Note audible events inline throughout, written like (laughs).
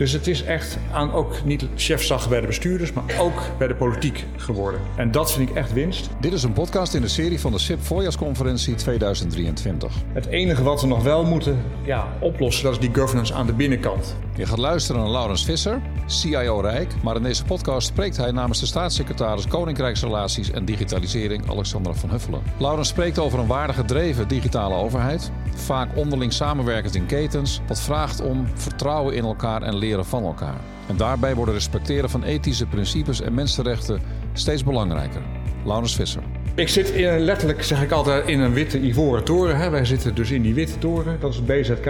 Dus het is echt aan ook niet chefzag bij de bestuurders, maar ook bij de politiek geworden. En dat vind ik echt winst. Dit is een podcast in de serie van de SIP Voorjaarsconferentie 2023. Het enige wat we nog wel moeten ja, oplossen, dat is die governance aan de binnenkant. Je gaat luisteren naar Laurens Visser, CIO Rijk. Maar in deze podcast spreekt hij namens de staatssecretaris Koninkrijksrelaties en Digitalisering Alexandra van Huffelen. Laurens spreekt over een waardig gedreven digitale overheid. Vaak onderling samenwerkend in ketens. Wat vraagt om vertrouwen in elkaar en leren van elkaar. En daarbij wordt het respecteren van ethische principes en mensenrechten steeds belangrijker. Laurens Visser. Ik zit in, letterlijk, zeg ik altijd, in een witte ivoren toren. Hè. Wij zitten dus in die witte toren, dat is het BZK.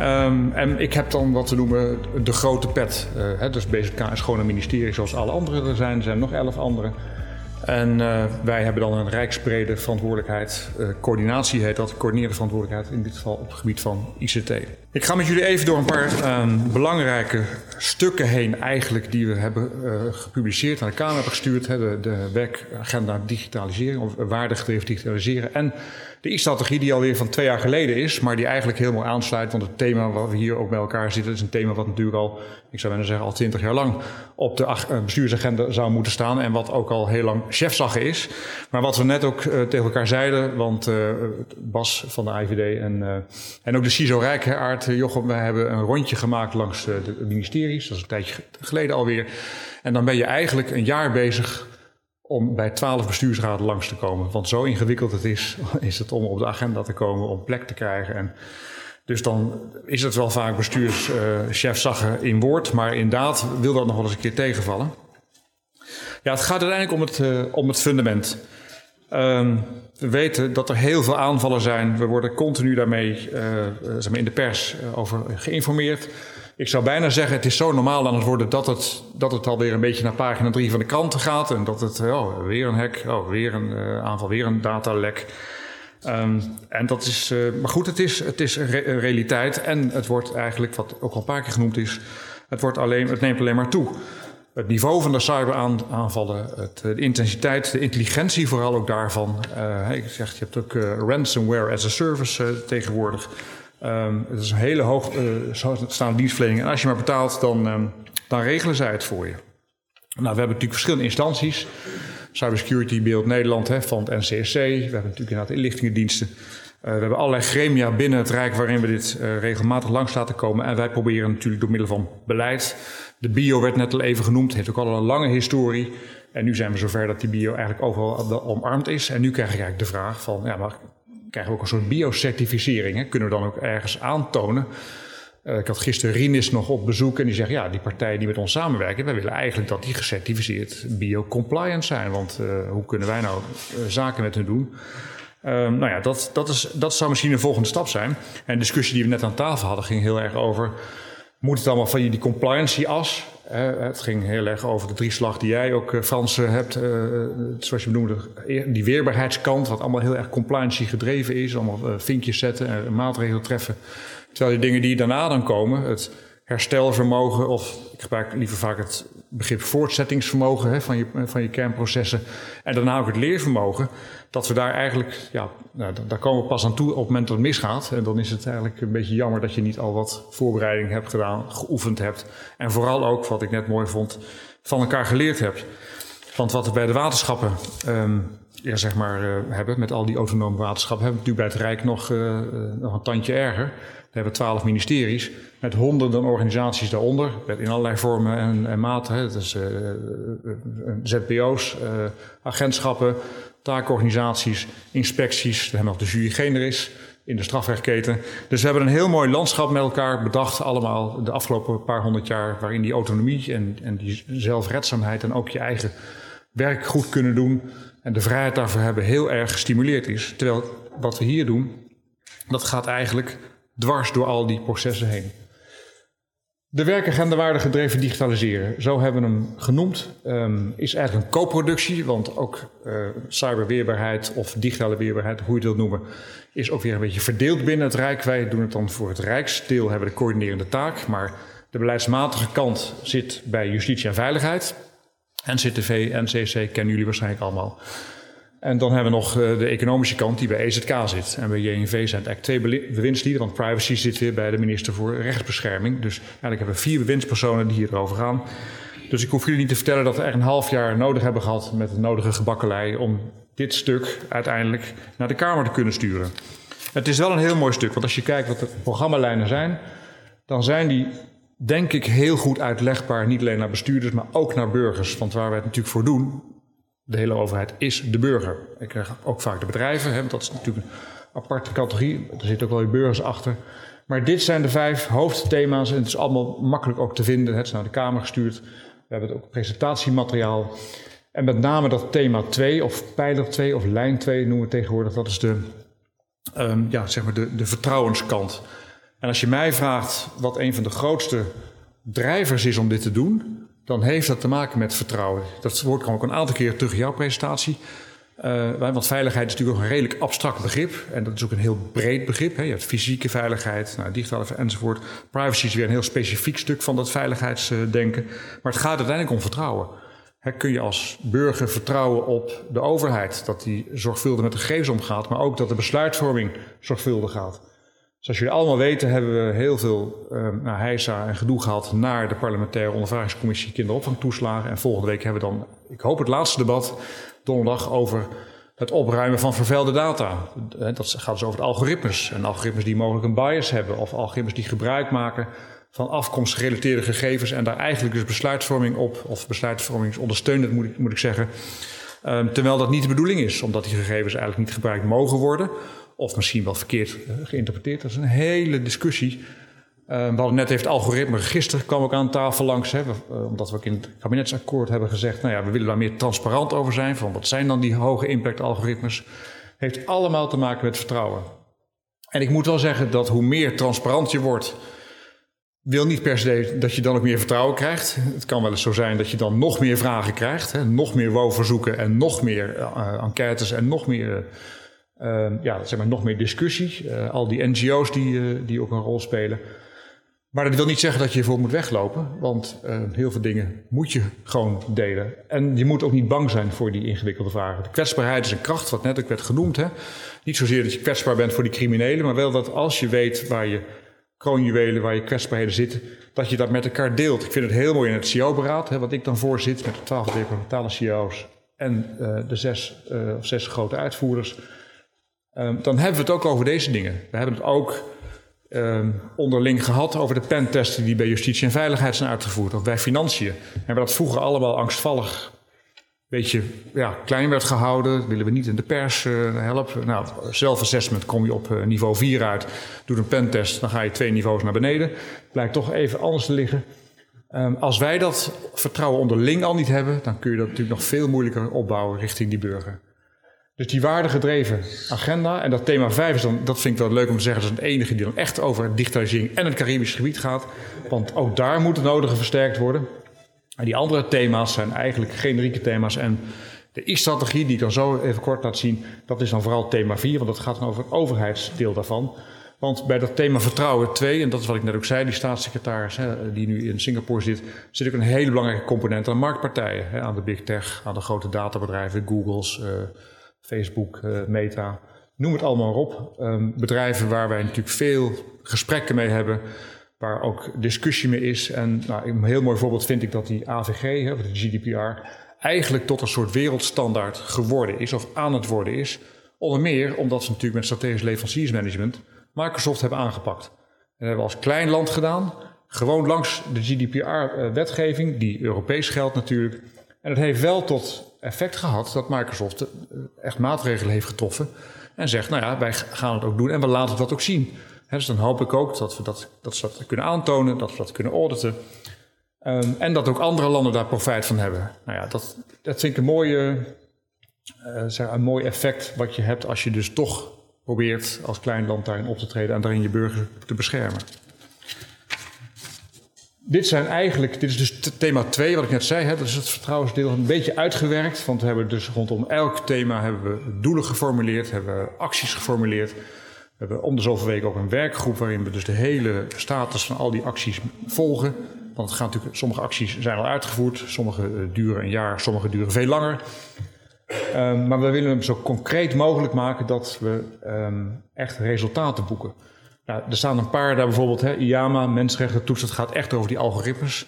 Um, en ik heb dan wat we noemen de grote pet. Uh, hè, dus BZK is gewoon een ministerie zoals alle andere er zijn. Er zijn nog elf andere. En uh, wij hebben dan een rijksbrede verantwoordelijkheid. Uh, coördinatie heet dat, coördinerende verantwoordelijkheid in dit geval op het gebied van ICT. Ik ga met jullie even door een paar um, belangrijke stukken heen eigenlijk die we hebben uh, gepubliceerd aan de Kamer hebben gestuurd. Hè, de, de werkagenda digitaliseren, of waardegedreven digitaliseren. En de e-strategie die alweer van twee jaar geleden is, maar die eigenlijk helemaal aansluit. Want het thema waar we hier ook bij elkaar zitten, is een thema wat natuurlijk al, ik zou bijna zeggen, al twintig jaar lang op de bestuursagenda zou moeten staan. En wat ook al heel lang chefzaggen is. Maar wat we net ook uh, tegen elkaar zeiden, want uh, Bas van de IVD en, en ook de CISO Rijkaard, Jochem, wij hebben een rondje gemaakt langs de ministeries. Dat is een tijdje geleden alweer. En dan ben je eigenlijk een jaar bezig om bij twaalf bestuursraden langs te komen. Want zo ingewikkeld het is, (laughs) is het om op de agenda te komen, om plek te krijgen. En dus dan is het wel vaak bestuurschef zaggen in woord, maar inderdaad wil dat nog wel eens een keer tegenvallen. Ja, het gaat uiteindelijk om het, uh, om het fundament. Um, we weten dat er heel veel aanvallen zijn. We worden continu daarmee uh, in de pers over geïnformeerd. Ik zou bijna zeggen, het is zo normaal aan het worden dat het, dat het alweer een beetje naar pagina 3 van de kranten gaat. En dat het, oh, weer een hack, oh, weer een uh, aanval, weer een datalek. Um, en dat is, uh, maar goed, het is, het is een, een realiteit. En het wordt eigenlijk, wat ook al een paar keer genoemd is, het, wordt alleen, het neemt alleen maar toe. Het niveau van de cyberaanvallen, de intensiteit, de intelligentie vooral ook daarvan. Ik zeg, je hebt ook ransomware as a service tegenwoordig. Um, het is een hele hoog uh, staande dienstverlening. En als je maar betaalt, dan, um, dan regelen zij het voor je. Nou, we hebben natuurlijk verschillende instanties. Cybersecurity Beeld Nederland hè, van het NCSC. We hebben natuurlijk inderdaad inlichtingendiensten. Uh, we hebben allerlei gremia binnen het Rijk waarin we dit uh, regelmatig langs laten komen. En wij proberen natuurlijk door middel van beleid. De bio werd net al even genoemd, heeft ook al een lange historie. En nu zijn we zover dat die bio eigenlijk overal omarmd is. En nu krijg ik eigenlijk de vraag van, ja, maar krijgen we ook een soort biocertificering. Kunnen we dan ook ergens aantonen. Uh, ik had gisteren Rinis nog op bezoek en die zegt: Ja, die partijen die met ons samenwerken, wij willen eigenlijk dat die gecertificeerd biocompliant zijn. Want uh, hoe kunnen wij nou uh, zaken met hun doen? Um, nou ja, dat, dat, is, dat zou misschien een volgende stap zijn. En de discussie die we net aan tafel hadden ging heel erg over. Moet het allemaal van die compliancy-as? Het ging heel erg over de drieslag die jij ook, uh, Frans, uh, hebt. zoals je benoemde, die weerbaarheidskant, wat allemaal heel erg compliancy gedreven is. Allemaal vinkjes zetten en maatregelen treffen. Terwijl die dingen die daarna dan komen, het herstelvermogen, of ik gebruik liever vaak het begrip voortzettingsvermogen hè, van, je, van je kernprocessen. En daarna ook het leervermogen. Dat we daar eigenlijk, ja, nou, daar komen we pas aan toe op het moment dat het misgaat. En dan is het eigenlijk een beetje jammer dat je niet al wat voorbereiding hebt gedaan, geoefend hebt. En vooral ook, wat ik net mooi vond, van elkaar geleerd hebt. Want wat we bij de waterschappen um, ja, zeg maar, uh, hebben, met al die autonome waterschappen, hebben we natuurlijk bij het Rijk nog, uh, nog een tandje erger. We hebben twaalf ministeries met honderden organisaties daaronder, in allerlei vormen en, en maten. Het is uh, ZBO's, uh, agentschappen, taakorganisaties, inspecties. We hebben nog de jury generis in de strafrechtketen. Dus we hebben een heel mooi landschap met elkaar bedacht, allemaal de afgelopen paar honderd jaar, waarin die autonomie en, en die zelfredzaamheid en ook je eigen werk goed kunnen doen en de vrijheid daarvoor hebben heel erg gestimuleerd is. Terwijl wat we hier doen, dat gaat eigenlijk dwars door al die processen heen. De werkagenda waarde gedreven digitaliseren, zo hebben we hem genoemd, um, is eigenlijk een co-productie, want ook uh, cyberweerbaarheid of digitale weerbaarheid, hoe je het wilt noemen, is ook weer een beetje verdeeld binnen het Rijk. Wij doen het dan voor het Rijksdeel, hebben de coördinerende taak, maar de beleidsmatige kant zit bij justitie en veiligheid. NCTV, NCC kennen jullie waarschijnlijk allemaal. En dan hebben we nog eh, de economische kant die bij EZK zit. En bij JNV zijn het eigenlijk twee bewindslieden, want privacy zit weer bij de minister voor rechtsbescherming. Dus eigenlijk hebben we vier bewindspersonen die hierover gaan. Dus ik hoef jullie niet te vertellen dat we echt een half jaar nodig hebben gehad met de nodige gebakkelei om dit stuk uiteindelijk naar de Kamer te kunnen sturen. Het is wel een heel mooi stuk, want als je kijkt wat de programmalijnen zijn, dan zijn die denk ik heel goed uitlegbaar, niet alleen naar bestuurders, maar ook naar burgers. Want waar wij het natuurlijk voor doen, de hele overheid, is de burger. Ik krijg ook vaak de bedrijven, hè, want dat is natuurlijk een aparte categorie. Er zitten ook wel je burgers achter. Maar dit zijn de vijf hoofdthema's en het is allemaal makkelijk ook te vinden. Het is naar de Kamer gestuurd. We hebben ook presentatiemateriaal. En met name dat thema 2, of pijler 2, of lijn 2 noemen we tegenwoordig, dat is de, um, ja, zeg maar de, de vertrouwenskant. En als je mij vraagt wat een van de grootste drijvers is om dit te doen, dan heeft dat te maken met vertrouwen. Dat woord kwam ook een aantal keer terug in jouw presentatie. Uh, want veiligheid is natuurlijk ook een redelijk abstract begrip. En dat is ook een heel breed begrip. Hè. Je hebt fysieke veiligheid, nou, digitale enzovoort. Privacy is weer een heel specifiek stuk van dat veiligheidsdenken. Maar het gaat uiteindelijk om vertrouwen. He, kun je als burger vertrouwen op de overheid, dat die zorgvuldig met de gegevens omgaat, maar ook dat de besluitvorming zorgvuldig gaat. Zoals jullie allemaal weten hebben we heel veel uh, nou, heisa en gedoe gehad naar de parlementaire ondervragingscommissie kinderopvangtoeslagen. En volgende week hebben we dan, ik hoop het laatste debat, donderdag over het opruimen van vervuilde data. Dat gaat dus over de algoritmes. En algoritmes die mogelijk een bias hebben of algoritmes die gebruik maken van afkomstgerelateerde gegevens en daar eigenlijk dus besluitvorming op, of besluitvormingsondersteunend moet ik, moet ik zeggen. Um, terwijl dat niet de bedoeling is, omdat die gegevens eigenlijk niet gebruikt mogen worden, of misschien wel verkeerd uh, geïnterpreteerd. Dat is een hele discussie. Um, we hadden net even het algoritme register, kwam ook aan tafel langs, hè, uh, omdat we ook in het kabinetsakkoord hebben gezegd, nou ja, we willen daar meer transparant over zijn, van wat zijn dan die hoge impact algoritmes. Heeft allemaal te maken met vertrouwen. En ik moet wel zeggen dat hoe meer transparant je wordt, wil niet per se dat je dan ook meer vertrouwen krijgt. Het kan wel eens zo zijn dat je dan nog meer vragen krijgt, hè, nog meer WOW-verzoeken en nog meer uh, enquêtes en nog meer, uh, ja, zeg maar, nog meer discussie. Uh, al die NGO's die, die ook een rol spelen. Maar dat wil niet zeggen dat je ervoor moet weglopen, want heel veel dingen moet je gewoon delen. En je moet ook niet bang zijn voor die ingewikkelde vragen. De kwetsbaarheid is een kracht, wat net ook werd genoemd. Hè. Niet zozeer dat je kwetsbaar bent voor die criminelen, maar wel dat als je weet waar je kroonjuwelen waar je kwetsbaarheden zitten, dat je dat met elkaar deelt. Ik vind het heel mooi in het CEO-beraad, wat ik dan voorzit met de twaalf departementale CEO's en uh, de zes, uh, of zes grote uitvoerders. Um, dan hebben we het ook over deze dingen. We hebben het ook um, onderling gehad over de pentesten die bij justitie en veiligheid zijn uitgevoerd, of bij financiën. En we dat vroeger allemaal angstvallig beetje ja, klein werd gehouden. Willen we niet in de pers uh, helpen. Nou, zelfassessment kom je op uh, niveau 4 uit. Doe een pentest, dan ga je twee niveaus naar beneden. Blijkt toch even anders te liggen. Um, als wij dat vertrouwen onderling al niet hebben, dan kun je dat natuurlijk nog veel moeilijker opbouwen richting die burger. Dus die waardegedreven agenda, en dat thema 5 is dan, dat vind ik wel leuk om te zeggen, dat is het enige die dan echt over digitalisering en het Caribisch gebied gaat. Want ook daar moet het nodige versterkt worden. En die andere thema's zijn eigenlijk generieke thema's. En de I-strategie, die ik dan zo even kort laat zien, dat is dan vooral thema 4, want dat gaat dan over het overheidsdeel daarvan. Want bij dat thema vertrouwen 2, en dat is wat ik net ook zei, die staatssecretaris hè, die nu in Singapore zit, zit ook een hele belangrijke component aan marktpartijen. Hè, aan de big tech, aan de grote databedrijven, Googles, uh, Facebook, uh, Meta. Noem het allemaal op. Um, bedrijven waar wij natuurlijk veel gesprekken mee hebben waar ook discussie mee is. En nou, een heel mooi voorbeeld vind ik dat die AVG, hè, de GDPR, eigenlijk tot een soort wereldstandaard geworden is of aan het worden is. Onder meer omdat ze natuurlijk met strategisch leveranciersmanagement Microsoft hebben aangepakt. En dat hebben we als klein land gedaan, gewoon langs de GDPR-wetgeving, die Europees geldt natuurlijk. En het heeft wel tot effect gehad dat Microsoft eh, echt maatregelen heeft getroffen. En zegt, nou ja, wij gaan het ook doen en we laten dat ook zien dus dan hoop ik ook dat we dat, dat, dat kunnen aantonen, dat we dat kunnen auditen. Um, en dat ook andere landen daar profijt van hebben. Nou ja, dat, dat vind ik een, mooie, uh, zeg, een mooi effect wat je hebt als je dus toch probeert als klein land daarin op te treden en daarin je burger te beschermen. Dit zijn eigenlijk, dit is dus thema 2 wat ik net zei, hè, dat is het vertrouwensdeel een beetje uitgewerkt. Want we hebben dus rondom elk thema hebben we doelen geformuleerd, hebben we acties geformuleerd. We hebben om de zoveel weken ook een werkgroep waarin we dus de hele status van al die acties volgen. Want het gaat natuurlijk, sommige acties zijn al uitgevoerd, sommige duren een jaar, sommige duren veel langer. Ehm, maar we willen hem zo concreet mogelijk maken dat we ehm, echt resultaten boeken. Nou, er staan een paar daar bijvoorbeeld, hè, IAMA, mensenrechten het gaat echt over die algoritmes.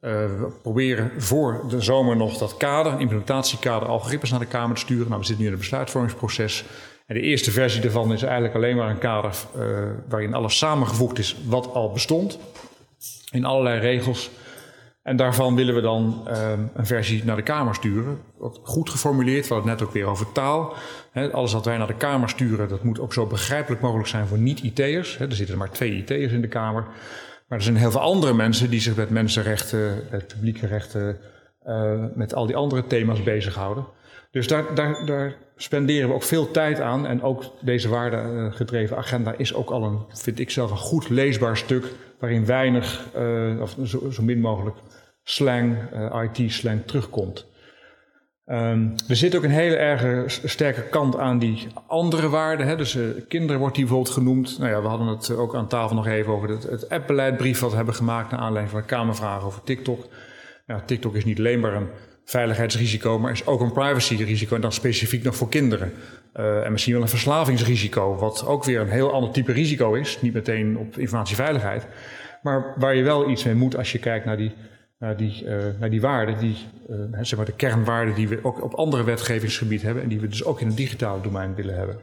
Uh, we proberen voor de zomer nog dat kader, implementatiekader, algoritmes naar de Kamer te sturen. Nou, we zitten nu in het besluitvormingsproces. En de eerste versie daarvan is eigenlijk alleen maar een kader uh, waarin alles samengevoegd is wat al bestond. In allerlei regels. En daarvan willen we dan um, een versie naar de Kamer sturen. Wat goed geformuleerd, we hadden het net ook weer over taal. Alles wat wij naar de Kamer sturen, dat moet ook zo begrijpelijk mogelijk zijn voor niet-IT'ers. Er zitten maar twee IT'ers in de Kamer. Maar er zijn heel veel andere mensen die zich met mensenrechten, met publieke rechten, uh, met al die andere thema's bezighouden. Dus daar, daar, spenderen we ook veel tijd aan. En ook deze waardegedreven agenda is ook al een, vind ik zelf, een goed leesbaar stuk. Waarin weinig, uh, of zo, zo, min mogelijk slang, uh, IT-slang terugkomt. Um, er zit ook een hele erge sterke kant aan die andere waarden. Hè. Dus kinderen wordt die bijvoorbeeld genoemd. Nou ja, we hadden het ook aan tafel nog even over het, het appbeleidbrief wat we hebben gemaakt naar aanleiding van de Kamervraag over TikTok. Nou, TikTok is niet alleen maar een veiligheidsrisico, maar is ook een privacyrisico en dan specifiek nog voor kinderen. Uh, en misschien wel een verslavingsrisico, wat ook weer een heel ander type risico is. Niet meteen op informatieveiligheid, maar waar je wel iets mee moet als je kijkt naar die naar die, uh, naar die waarden, die, uh, zeg maar de kernwaarden die we ook op andere wetgevingsgebied hebben en die we dus ook in het digitale domein willen hebben.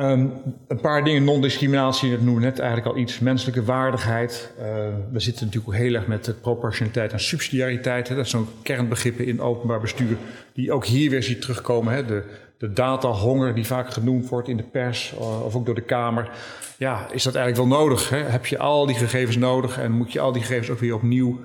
Um, een paar dingen, non-discriminatie, dat noemen we net eigenlijk al iets, menselijke waardigheid. Uh, we zitten natuurlijk ook heel erg met de proportionaliteit en subsidiariteit. Hè. Dat zijn kernbegrippen in openbaar bestuur die ook hier weer ziet terugkomen. Hè. De, de datahonger die vaak genoemd wordt in de pers of ook door de Kamer. Ja, is dat eigenlijk wel nodig? Hè? Heb je al die gegevens nodig en moet je al die gegevens ook weer opnieuw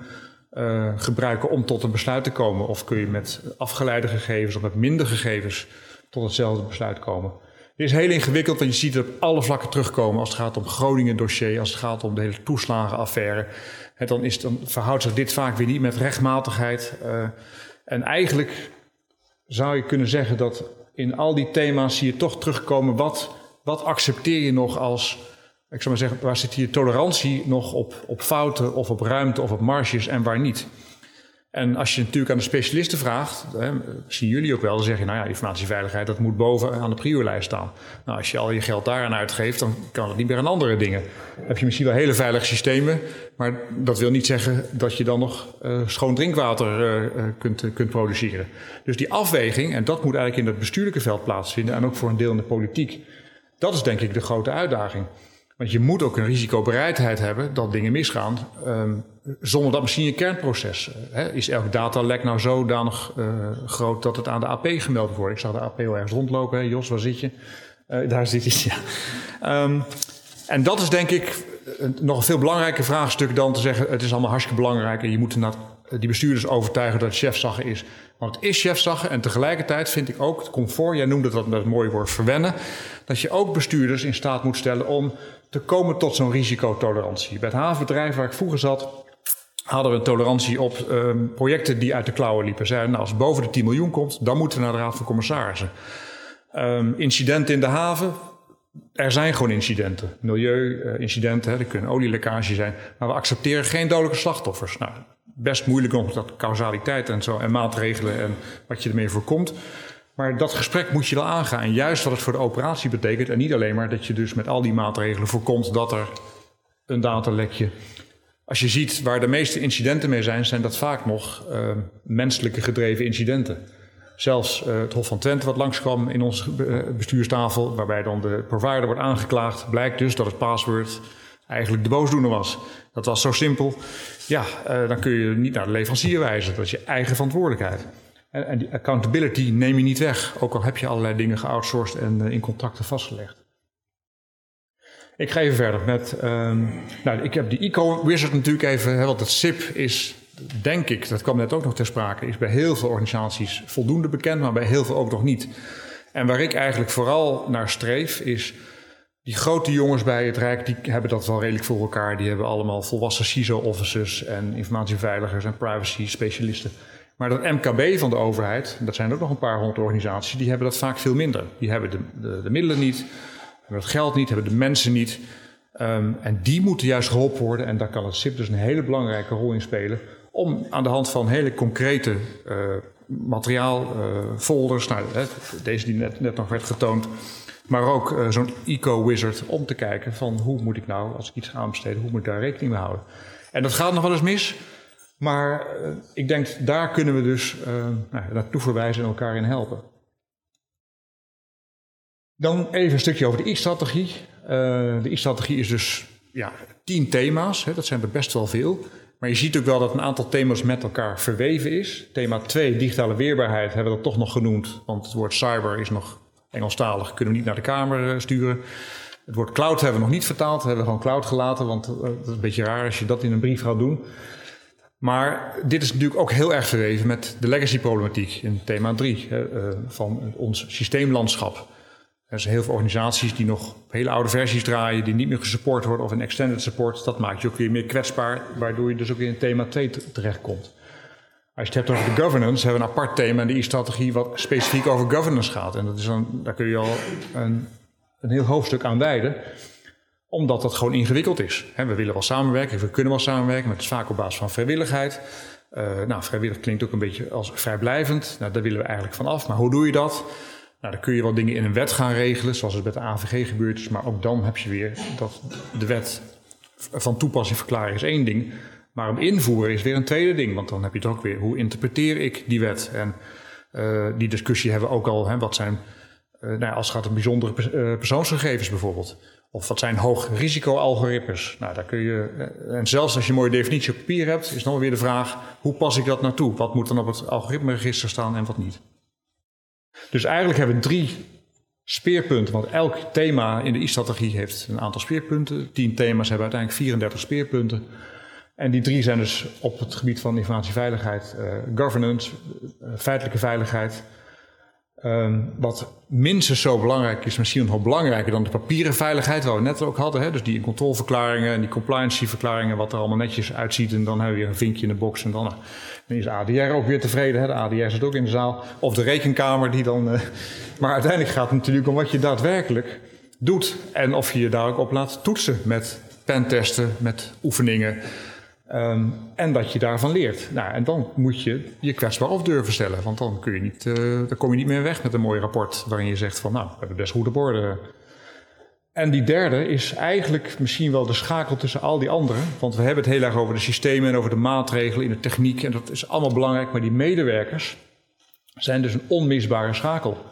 uh, gebruiken om tot een besluit te komen? Of kun je met afgeleide gegevens of met minder gegevens tot hetzelfde besluit komen? Het is heel ingewikkeld, want je ziet het op alle vlakken terugkomen als het gaat om Groningen dossier, als het gaat om de hele toeslagenaffaire. En dan, is, dan verhoudt zich dit vaak weer niet met rechtmatigheid. Uh, en eigenlijk zou je kunnen zeggen dat in al die thema's zie je toch terugkomen wat, wat accepteer je nog als, ik zou maar zeggen, waar zit hier tolerantie nog op, op fouten of op ruimte of op marges en waar niet. En als je natuurlijk aan de specialisten vraagt, hè, zien jullie ook wel, dan zeg je, nou ja, informatieveiligheid, dat moet boven aan de priolijst staan. Nou, als je al je geld daaraan uitgeeft, dan kan het niet meer aan andere dingen. Dan heb je misschien wel hele veilige systemen, maar dat wil niet zeggen dat je dan nog uh, schoon drinkwater uh, kunt, kunt produceren. Dus die afweging, en dat moet eigenlijk in het bestuurlijke veld plaatsvinden, en ook voor een deel in de politiek, dat is denk ik de grote uitdaging. Want je moet ook een risicobereidheid hebben dat dingen misgaan. Um, zonder dat misschien een kernproces. Hè, is elk datalek nou zodanig uh, groot dat het aan de AP gemeld wordt? Ik zag de AP wel ergens rondlopen. Hè. Jos, waar zit je? Uh, daar zit hij, (laughs) ja. Um, en dat is denk ik nog een veel belangrijker vraagstuk dan te zeggen... het is allemaal hartstikke belangrijk en je moet die bestuurders overtuigen dat het chefzaggen is. Want het is chefzaggen en tegelijkertijd vind ik ook het comfort... jij noemde dat met het mooie woord verwennen... dat je ook bestuurders in staat moet stellen om te komen tot zo'n risicotolerantie. Bij het havenbedrijf waar ik vroeger zat, hadden we een tolerantie op um, projecten die uit de klauwen liepen. Zeiden, nou, als het boven de 10 miljoen komt, dan moeten we naar de Raad van Commissarissen. Um, incidenten in de haven. Er zijn gewoon incidenten. Milieu-incidenten, uh, er kunnen olielekkage zijn. Maar we accepteren geen dodelijke slachtoffers. Nou, best moeilijk nog dat causaliteit en zo en maatregelen en wat je ermee voorkomt. Maar dat gesprek moet je wel aangaan. En juist wat het voor de operatie betekent. En niet alleen maar dat je dus met al die maatregelen voorkomt dat er een datalekje. Als je ziet waar de meeste incidenten mee zijn, zijn dat vaak nog uh, menselijke gedreven incidenten. Zelfs uh, het Hof van Twente, wat langskwam in onze bestuurstafel, waarbij dan de provider wordt aangeklaagd, blijkt dus dat het password eigenlijk de boosdoener was. Dat was zo simpel. Ja, uh, dan kun je niet naar de leverancier wijzen. Dat is je eigen verantwoordelijkheid. En, en die accountability neem je niet weg, ook al heb je allerlei dingen geoutsourced en uh, in contracten vastgelegd. Ik ga even verder met, um, nou, ik heb die Eco-wizard natuurlijk even, hè, want het SIP is, denk ik, dat kwam net ook nog ter sprake, is bij heel veel organisaties voldoende bekend, maar bij heel veel ook nog niet. En waar ik eigenlijk vooral naar streef is, die grote jongens bij het Rijk, die hebben dat wel redelijk voor elkaar. Die hebben allemaal volwassen CISO-officers en informatieveiligers en privacy-specialisten. Maar dat MKB van de overheid, dat zijn ook nog een paar honderd organisaties, die hebben dat vaak veel minder. Die hebben de, de, de middelen niet, hebben het geld niet, hebben de mensen niet. Um, en die moeten juist geholpen worden. En daar kan het SIP dus een hele belangrijke rol in spelen. Om aan de hand van hele concrete uh, materiaal, folders, nou, deze die net, net nog werd getoond. Maar ook zo'n eco-wizard om te kijken van hoe moet ik nou, als ik iets ga aanbesteden, hoe moet ik daar rekening mee houden. En dat gaat nog wel eens mis, maar ik denk daar kunnen we dus nou, naartoe verwijzen en elkaar in helpen. Dan even een stukje over de I-strategie. Uh, de I-strategie is dus ja, tien thema's, hè, dat zijn er best wel veel. Maar je ziet ook wel dat een aantal thema's met elkaar verweven is. Thema 2, digitale weerbaarheid, hebben we dat toch nog genoemd. Want het woord cyber is nog Engelstalig, kunnen we niet naar de Kamer eh, sturen. Het woord cloud hebben we nog niet vertaald, hebben we gewoon cloud gelaten. Want uh, dat is een beetje raar als je dat in een brief gaat doen. Maar dit is natuurlijk ook heel erg verweven met de legacy-problematiek in thema 3 uh, van ons systeemlandschap. Er zijn heel veel organisaties die nog hele oude versies draaien, die niet meer gesupport worden of in extended support. Dat maakt je ook weer meer kwetsbaar, waardoor je dus ook in thema 2 terechtkomt. Als je het hebt over de governance, hebben we een apart thema in de e-strategie wat specifiek over governance gaat. En dat is dan, daar kun je al een, een heel hoofdstuk aan wijden, omdat dat gewoon ingewikkeld is. we willen wel samenwerken, we kunnen wel samenwerken, maar het is vaak op basis van vrijwilligheid. Uh, nou, vrijwillig klinkt ook een beetje als vrijblijvend. Nou, daar willen we eigenlijk van af. Maar hoe doe je dat? Nou, dan kun je wel dingen in een wet gaan regelen, zoals het met de AVG gebeurd is. Maar ook dan heb je weer dat de wet van toepassing verklaren is één ding. Maar hem invoeren is weer een tweede ding. Want dan heb je het ook weer, hoe interpreteer ik die wet? En uh, die discussie hebben we ook al. Hè, wat zijn, uh, nou, als het gaat om bijzondere uh, persoonsgegevens bijvoorbeeld. Of wat zijn hoog risico algoritmes? Nou, daar kun je, en zelfs als je een mooie definitie op papier hebt, is dan weer de vraag: hoe pas ik dat naartoe? Wat moet dan op het algoritmeregister staan en wat niet? Dus eigenlijk hebben we drie speerpunten, want elk thema in de I-strategie heeft een aantal speerpunten. Tien thema's hebben uiteindelijk 34 speerpunten. En die drie zijn dus op het gebied van informatieveiligheid, uh, governance, uh, feitelijke veiligheid. Um, wat minstens zo belangrijk is, misschien nog belangrijker dan de papieren veiligheid, waar we net ook hadden. Hè? Dus die controleverklaringen en die complianceverklaringen, wat er allemaal netjes uitziet. En dan hebben we weer een vinkje in de box en dan nou, dan is ADR ook weer tevreden. Hè? De ADR zit ook in de zaal. Of de rekenkamer die dan. Uh, (laughs) maar uiteindelijk gaat het natuurlijk om wat je daadwerkelijk doet. En of je je daar ook op laat toetsen met pentesten, met oefeningen. Um, en dat je daarvan leert. Nou, en dan moet je je kwetsbaar op durven stellen. Want dan, kun je niet, uh, dan kom je niet meer weg met een mooi rapport waarin je zegt van nou, we hebben best goede borden en die derde is eigenlijk misschien wel de schakel tussen al die anderen. Want we hebben het heel erg over de systemen en over de maatregelen in de techniek. En dat is allemaal belangrijk. Maar die medewerkers zijn dus een onmisbare schakel.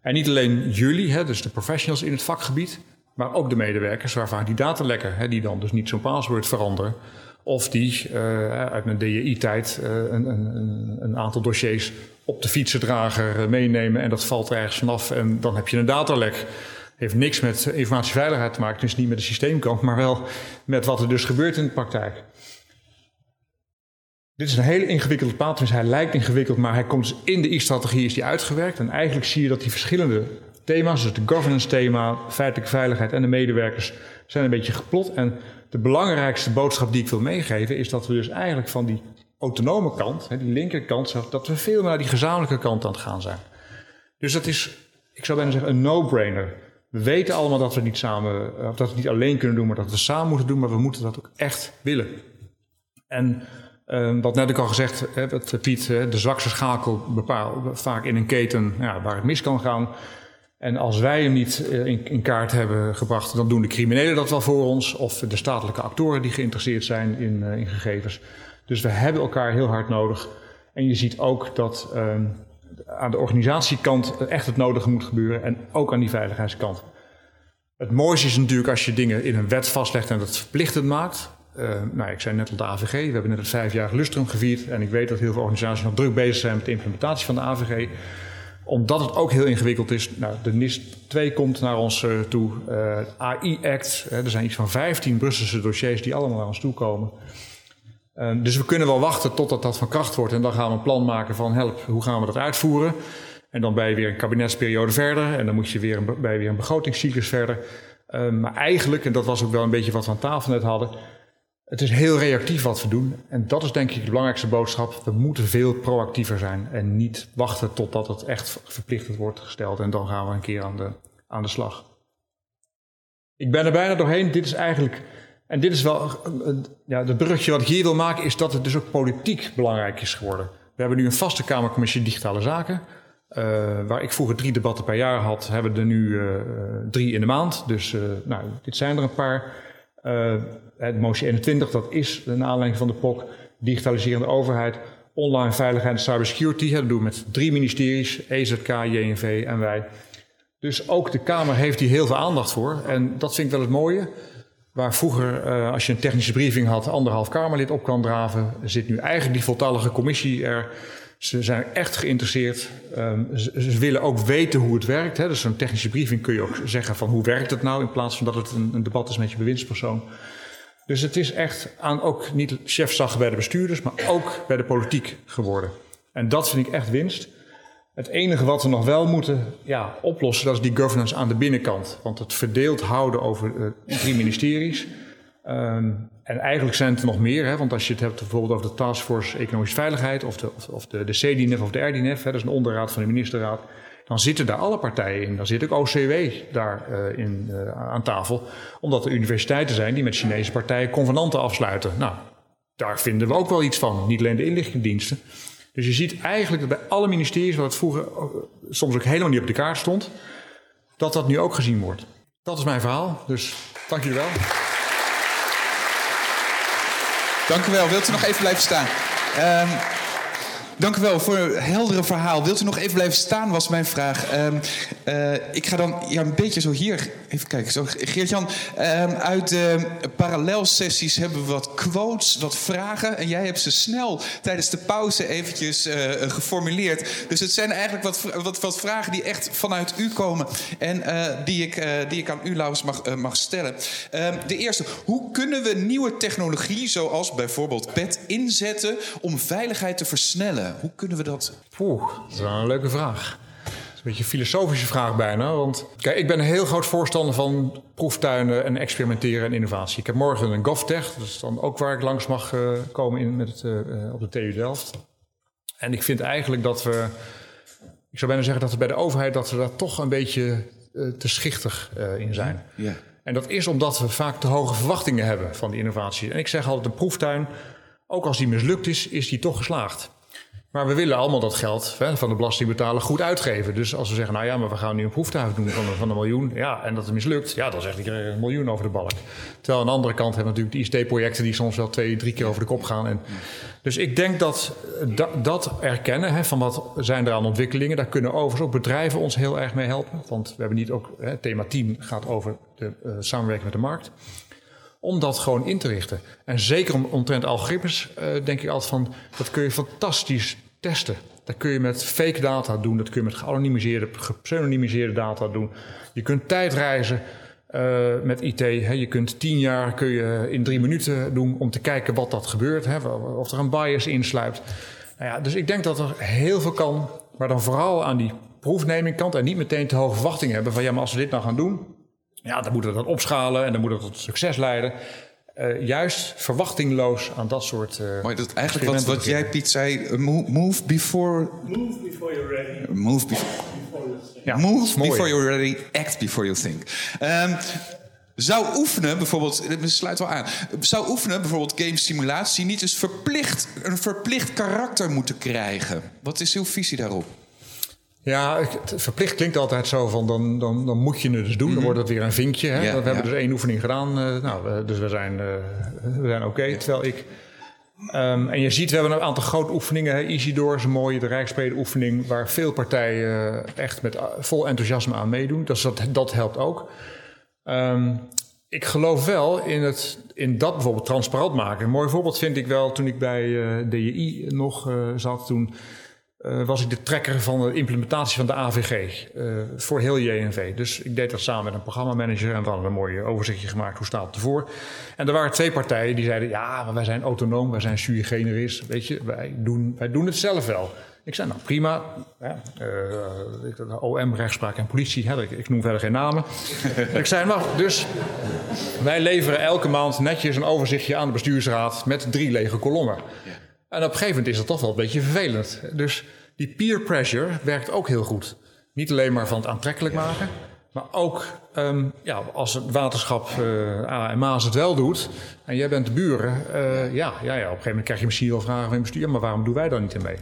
En niet alleen jullie, hè, dus de professionals in het vakgebied. Maar ook de medewerkers waarvan die datalekken, hè, die dan dus niet zo'n password veranderen. Of die uh, uit mijn DJI-tijd uh, een, een, een, aantal dossiers op de fietsendrager meenemen. En dat valt er ergens vanaf en dan heb je een datalek heeft niks met informatieveiligheid te maken, dus niet met de systeemkant, maar wel met wat er dus gebeurt in de praktijk. Dit is een hele ingewikkelde dus hij lijkt ingewikkeld, maar hij komt dus in de I-strategie is die uitgewerkt. En eigenlijk zie je dat die verschillende thema's, dus de governance thema, feitelijke veiligheid en de medewerkers, zijn een beetje geplot. En de belangrijkste boodschap die ik wil meegeven is dat we dus eigenlijk van die autonome kant, die linkerkant, dat we veel meer naar die gezamenlijke kant aan het gaan zijn. Dus dat is, ik zou bijna zeggen, een no-brainer. We weten allemaal dat we niet samen, of dat we het niet alleen kunnen doen, maar dat we samen moeten doen, maar we moeten dat ook echt willen. En uh, wat net ook al gezegd, hè, wat Piet, de zwakste schakel bepaalt vaak in een keten ja, waar het mis kan gaan. En als wij hem niet uh, in, kaart hebben gebracht, dan doen de criminelen dat wel voor ons, of de statelijke actoren die geïnteresseerd zijn in, uh, in gegevens. Dus we hebben elkaar heel hard nodig. En je ziet ook dat ehm, aan de organisatiekant echt het nodige moet gebeuren en ook aan die veiligheidskant. Het mooiste is natuurlijk als je dingen in een wet vastlegt en dat verplichtend maakt. Uh, nou, ik zei net al de AVG, we hebben net het vijfjarig lustrum gevierd en ik weet dat heel veel organisaties nog druk bezig zijn met de implementatie van de AVG omdat het ook heel ingewikkeld is. Nou, de NIS 2 komt naar ons uh, toe. Uh, AI-act. er zijn iets van 15 Brusselse dossiers die allemaal naar ons toe komen. Ehm, dus we kunnen wel wachten totdat dat van kracht wordt. En dan gaan we een plan maken van help, hoe gaan we dat uitvoeren? En dan ben je weer een kabinetsperiode verder. En dan moet je weer een, je weer een begrotingscyclus verder. Um, maar eigenlijk, en dat was ook wel een beetje wat we aan tafel net hadden. Het is heel reactief wat we doen. En dat is denk ik de belangrijkste boodschap. We moeten veel proactiever zijn. En niet wachten totdat het echt verplichtend wordt gesteld. En dan gaan we een keer aan de, aan de slag. Ik ben er bijna doorheen. Dit is eigenlijk en dit is wel, ja, het bruggetje wat ik hier wil maken, is dat het dus ook politiek belangrijk is geworden. We hebben nu een vaste Kamercommissie Digitale Zaken. Uh, waar ik vroeger drie debatten per jaar had, hebben we er nu uh, drie in de maand. Dus nou, dit zijn er een paar. Het motie 21, dat is een aanleiding van de POC. Digitaliserende overheid, online veiligheid en cybersecurity. Dat doen we met drie ministeries, EZK, JNV en wij. Dus ook de Kamer heeft hier heel veel aandacht voor. En dat vind ik wel het mooie. Waar vroeger, als je een technische briefing had, anderhalf Kamerlid op kan draven, zit nu eigenlijk die voltallige commissie er ze zijn echt geïnteresseerd. Um, ze, willen ook weten hoe het werkt. Hè. Dus zo'n technische briefing kun je ook zeggen van hoe werkt het nou... in plaats van dat het een, een debat is met je bewindspersoon. Dus het is echt aan ook niet chefzag bij de bestuurders... maar ook bij de politiek geworden. En dat vind ik echt winst. Het enige wat we nog wel moeten ja, oplossen... dat is die governance aan de binnenkant. Want het verdeeld houden over uh, drie ministeries... Um, en eigenlijk zijn het er nog meer, hè, want als je het hebt bijvoorbeeld over de Taskforce Economische Veiligheid of de, of, of de, de of de RDNF, hè, dat is een onderraad van de ministerraad, dan zitten daar alle partijen in. Dan zit ook OCW daar uh, in, uh, aan tafel, omdat er universiteiten zijn die met Chinese partijen convenanten afsluiten. Nou, daar vinden we ook wel iets van, niet alleen de inlichtingendiensten. Dus je ziet eigenlijk dat bij alle ministeries, wat vroeger soms ook helemaal niet op de kaart stond, dat dat nu ook gezien wordt. Dat is mijn verhaal, dus dank jullie wel. Dank u wel. Wilt u nog even blijven staan? Um, Dank u wel voor een heldere verhaal. Wilt u nog even blijven staan, was mijn vraag. Um, uh, ik ga dan ja, een beetje zo hier... Even kijken. Geert-Jan, um, uit de parallelsessies hebben we wat quotes, wat vragen. En jij hebt ze snel tijdens de pauze eventjes uh, geformuleerd. Dus het zijn eigenlijk wat, wat, wat vragen die echt vanuit u komen. En uh, die, ik, die ik aan u, Laurens, mag, mag stellen. Um, de eerste. Hoe kunnen we nieuwe technologie, zoals bijvoorbeeld PET, inzetten... om veiligheid te versnellen? Hoe kunnen we dat? Poeh, dat is wel een leuke vraag. Dat is een beetje een filosofische vraag bijna. Want kijk, ik ben een heel groot voorstander van proeftuinen en experimenteren en innovatie. Ik heb morgen een GovTech, dat is dan ook waar ik langs mag uh, komen in met het, uh, op de TU Delft. En ik vind eigenlijk dat we, ik zou bijna zeggen dat we bij de overheid dat we daar toch een beetje uh, te schichtig in zijn. Ja. En dat is omdat we vaak te hoge verwachtingen hebben van die innovatie. En ik zeg altijd, een proeftuin, ook als die mislukt is, is die toch geslaagd. Maar we willen allemaal dat geld hè, van de belastingbetaler goed uitgeven. Dus als we zeggen, nou ja, maar we gaan nu een proeftuig doen van, van een miljoen. Ja, en dat het mislukt, ja, dan zegt iedereen een miljoen over de balk. Terwijl aan de andere kant hebben we natuurlijk de ICT-projecten die soms wel twee, drie keer over de kop gaan. En, dus ik denk dat dat, erkennen, hè, van wat zijn er aan ontwikkelingen, daar kunnen overigens ook bedrijven ons heel erg mee helpen. Want we hebben niet ook, hè, thema 10 gaat over de uh, samenwerking met de markt om dat gewoon in te richten. En zeker om, omtrent algoritmes uh, denk ik altijd van... dat kun je fantastisch testen. Dat kun je met fake data doen. Dat kun je met geanonimiseerde, gepseudonymiseerde data doen. Je kunt tijdreizen uh, met IT. Hè. Je kunt tien jaar kun je in drie minuten doen... om te kijken wat dat gebeurt. Hè. Of er een bias insluipt. Nou ja, dus ik denk dat er heel veel kan... maar dan vooral aan die proefnemingkant... en niet meteen te hoge verwachtingen hebben van... ja, maar als we dit nou gaan doen... Ja, dan moeten we dat opschalen en dan moet het tot succes leiden. Uh, juist verwachtingloos aan dat soort. Uh, maar dat eigenlijk wat, wat jij, Piet, zei: move before. Move before you're ready. Move before. Ja, move before you're ready. Act before you think. Um, zou oefenen, bijvoorbeeld, dit sluit wel aan. Zou oefenen, bijvoorbeeld game simulatie, niet eens verplicht, een verplicht karakter moeten krijgen? Wat is uw visie daarop? Ja, verplicht klinkt altijd zo van dan, dan, dan moet je het dus doen. Dan wordt het weer een vinkje. Hè? Ja, we hebben ja. dus één oefening gedaan. Uh, nou, dus we zijn, uh, we zijn oké. Okay. Terwijl ik. Um, en je ziet, we hebben een aantal grote oefeningen. Hè? Isidor is een mooie, de Rijksbrede oefening. Waar veel partijen echt met vol enthousiasme aan meedoen. Dus dat, dat helpt ook. Um, ik geloof wel in, het, in dat bijvoorbeeld transparant maken. Een mooi voorbeeld vind ik wel toen ik bij uh, DJI nog zat. Toen uh, was ik de trekker van de implementatie van de AVG uh, voor heel JNV. Dus ik deed dat samen met een programmamanager en we hadden een mooi overzichtje gemaakt hoe staat het ervoor. En er waren twee partijen die zeiden, ja, maar wij zijn autonoom, wij zijn sui generis, weet je, wij doen, wij doen het zelf wel. Ik zei, nou prima, ja, uh, OM, rechtspraak en politie, hè, ik, ik, noem verder geen namen. (laughs) ik zei, nou, dus wij leveren elke maand netjes een overzichtje aan de bestuursraad met drie lege kolommen. En op een gegeven moment is dat toch wel een beetje vervelend. Dus die peer pressure werkt ook heel goed. Niet alleen maar van het aantrekkelijk maken. Maar ook ehm, ja, als het waterschap uh, A en Maas het wel doet en jij bent de buren, uh, ja, ja, ja, op een gegeven moment krijg je misschien wel vragen van je bestuur, maar waarom doen wij dan niet in mee?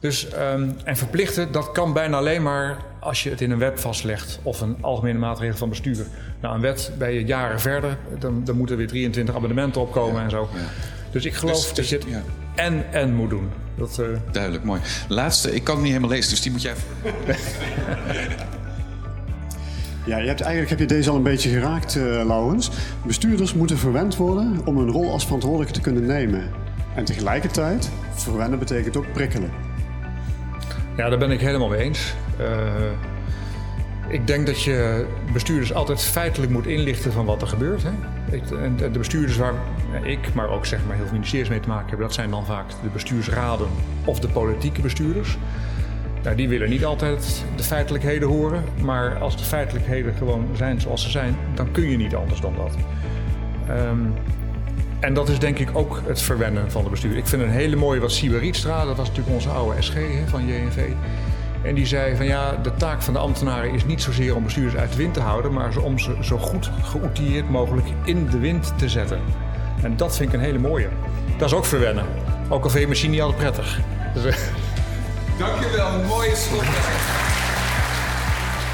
Dus, um, en verplichten, dat kan bijna alleen maar als je het in een wet vastlegt of een algemene maatregel van bestuur. Nou, een wet ben je jaren verder, dan, dan moeten er weer 23 abonnementen opkomen ja, en zo. Ja. Dus ik geloof dus, dat je het ja. En en moet doen. Dat, uh... Duidelijk, mooi. Laatste, ik kan het niet helemaal lezen, dus die moet jij even. (laughs) Ja, je hebt, eigenlijk heb je deze al een beetje geraakt, uh, Laurens. Bestuurders moeten verwend worden om een rol als verantwoordelijke te kunnen nemen. En tegelijkertijd, verwennen betekent ook prikkelen. Ja, daar ben ik helemaal mee eens. Uh, ik denk dat je bestuurders altijd feitelijk moet inlichten van wat er gebeurt. Hè? En de bestuurders waar ik, maar ook zeg maar heel veel ministeries mee te maken hebben, dat zijn dan vaak de bestuursraden of de politieke bestuurders. Nou, die willen niet altijd de feitelijkheden horen, maar als de feitelijkheden gewoon zijn zoals ze zijn, dan kun je niet anders dan dat. Um, en dat is denk ik ook het verwennen van de bestuur. Ik vind een hele mooie wat Rietstra, dat was natuurlijk onze oude SG hè, van JNV. En die zei van ja, de taak van de ambtenaren is niet zozeer om bestuurders uit de wind te houden, maar om ze zo goed geoutilleerd mogelijk in de wind te zetten. En dat vind ik een hele mooie. Dat is ook verwennen. Ook al vind je misschien niet altijd prettig. Dus, uh... (laughs) Dankjewel, mooie slotweg.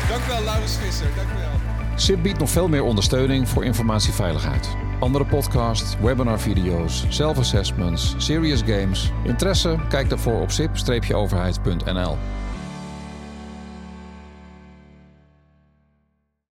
Dankjewel, Laurens Visser. Dankjewel. SIP biedt nog veel meer ondersteuning voor informatieveiligheid. Andere podcasts, webinarvideo's, self-assessments, serious games. Interesse? Kijk daarvoor op sip-overheid.nl.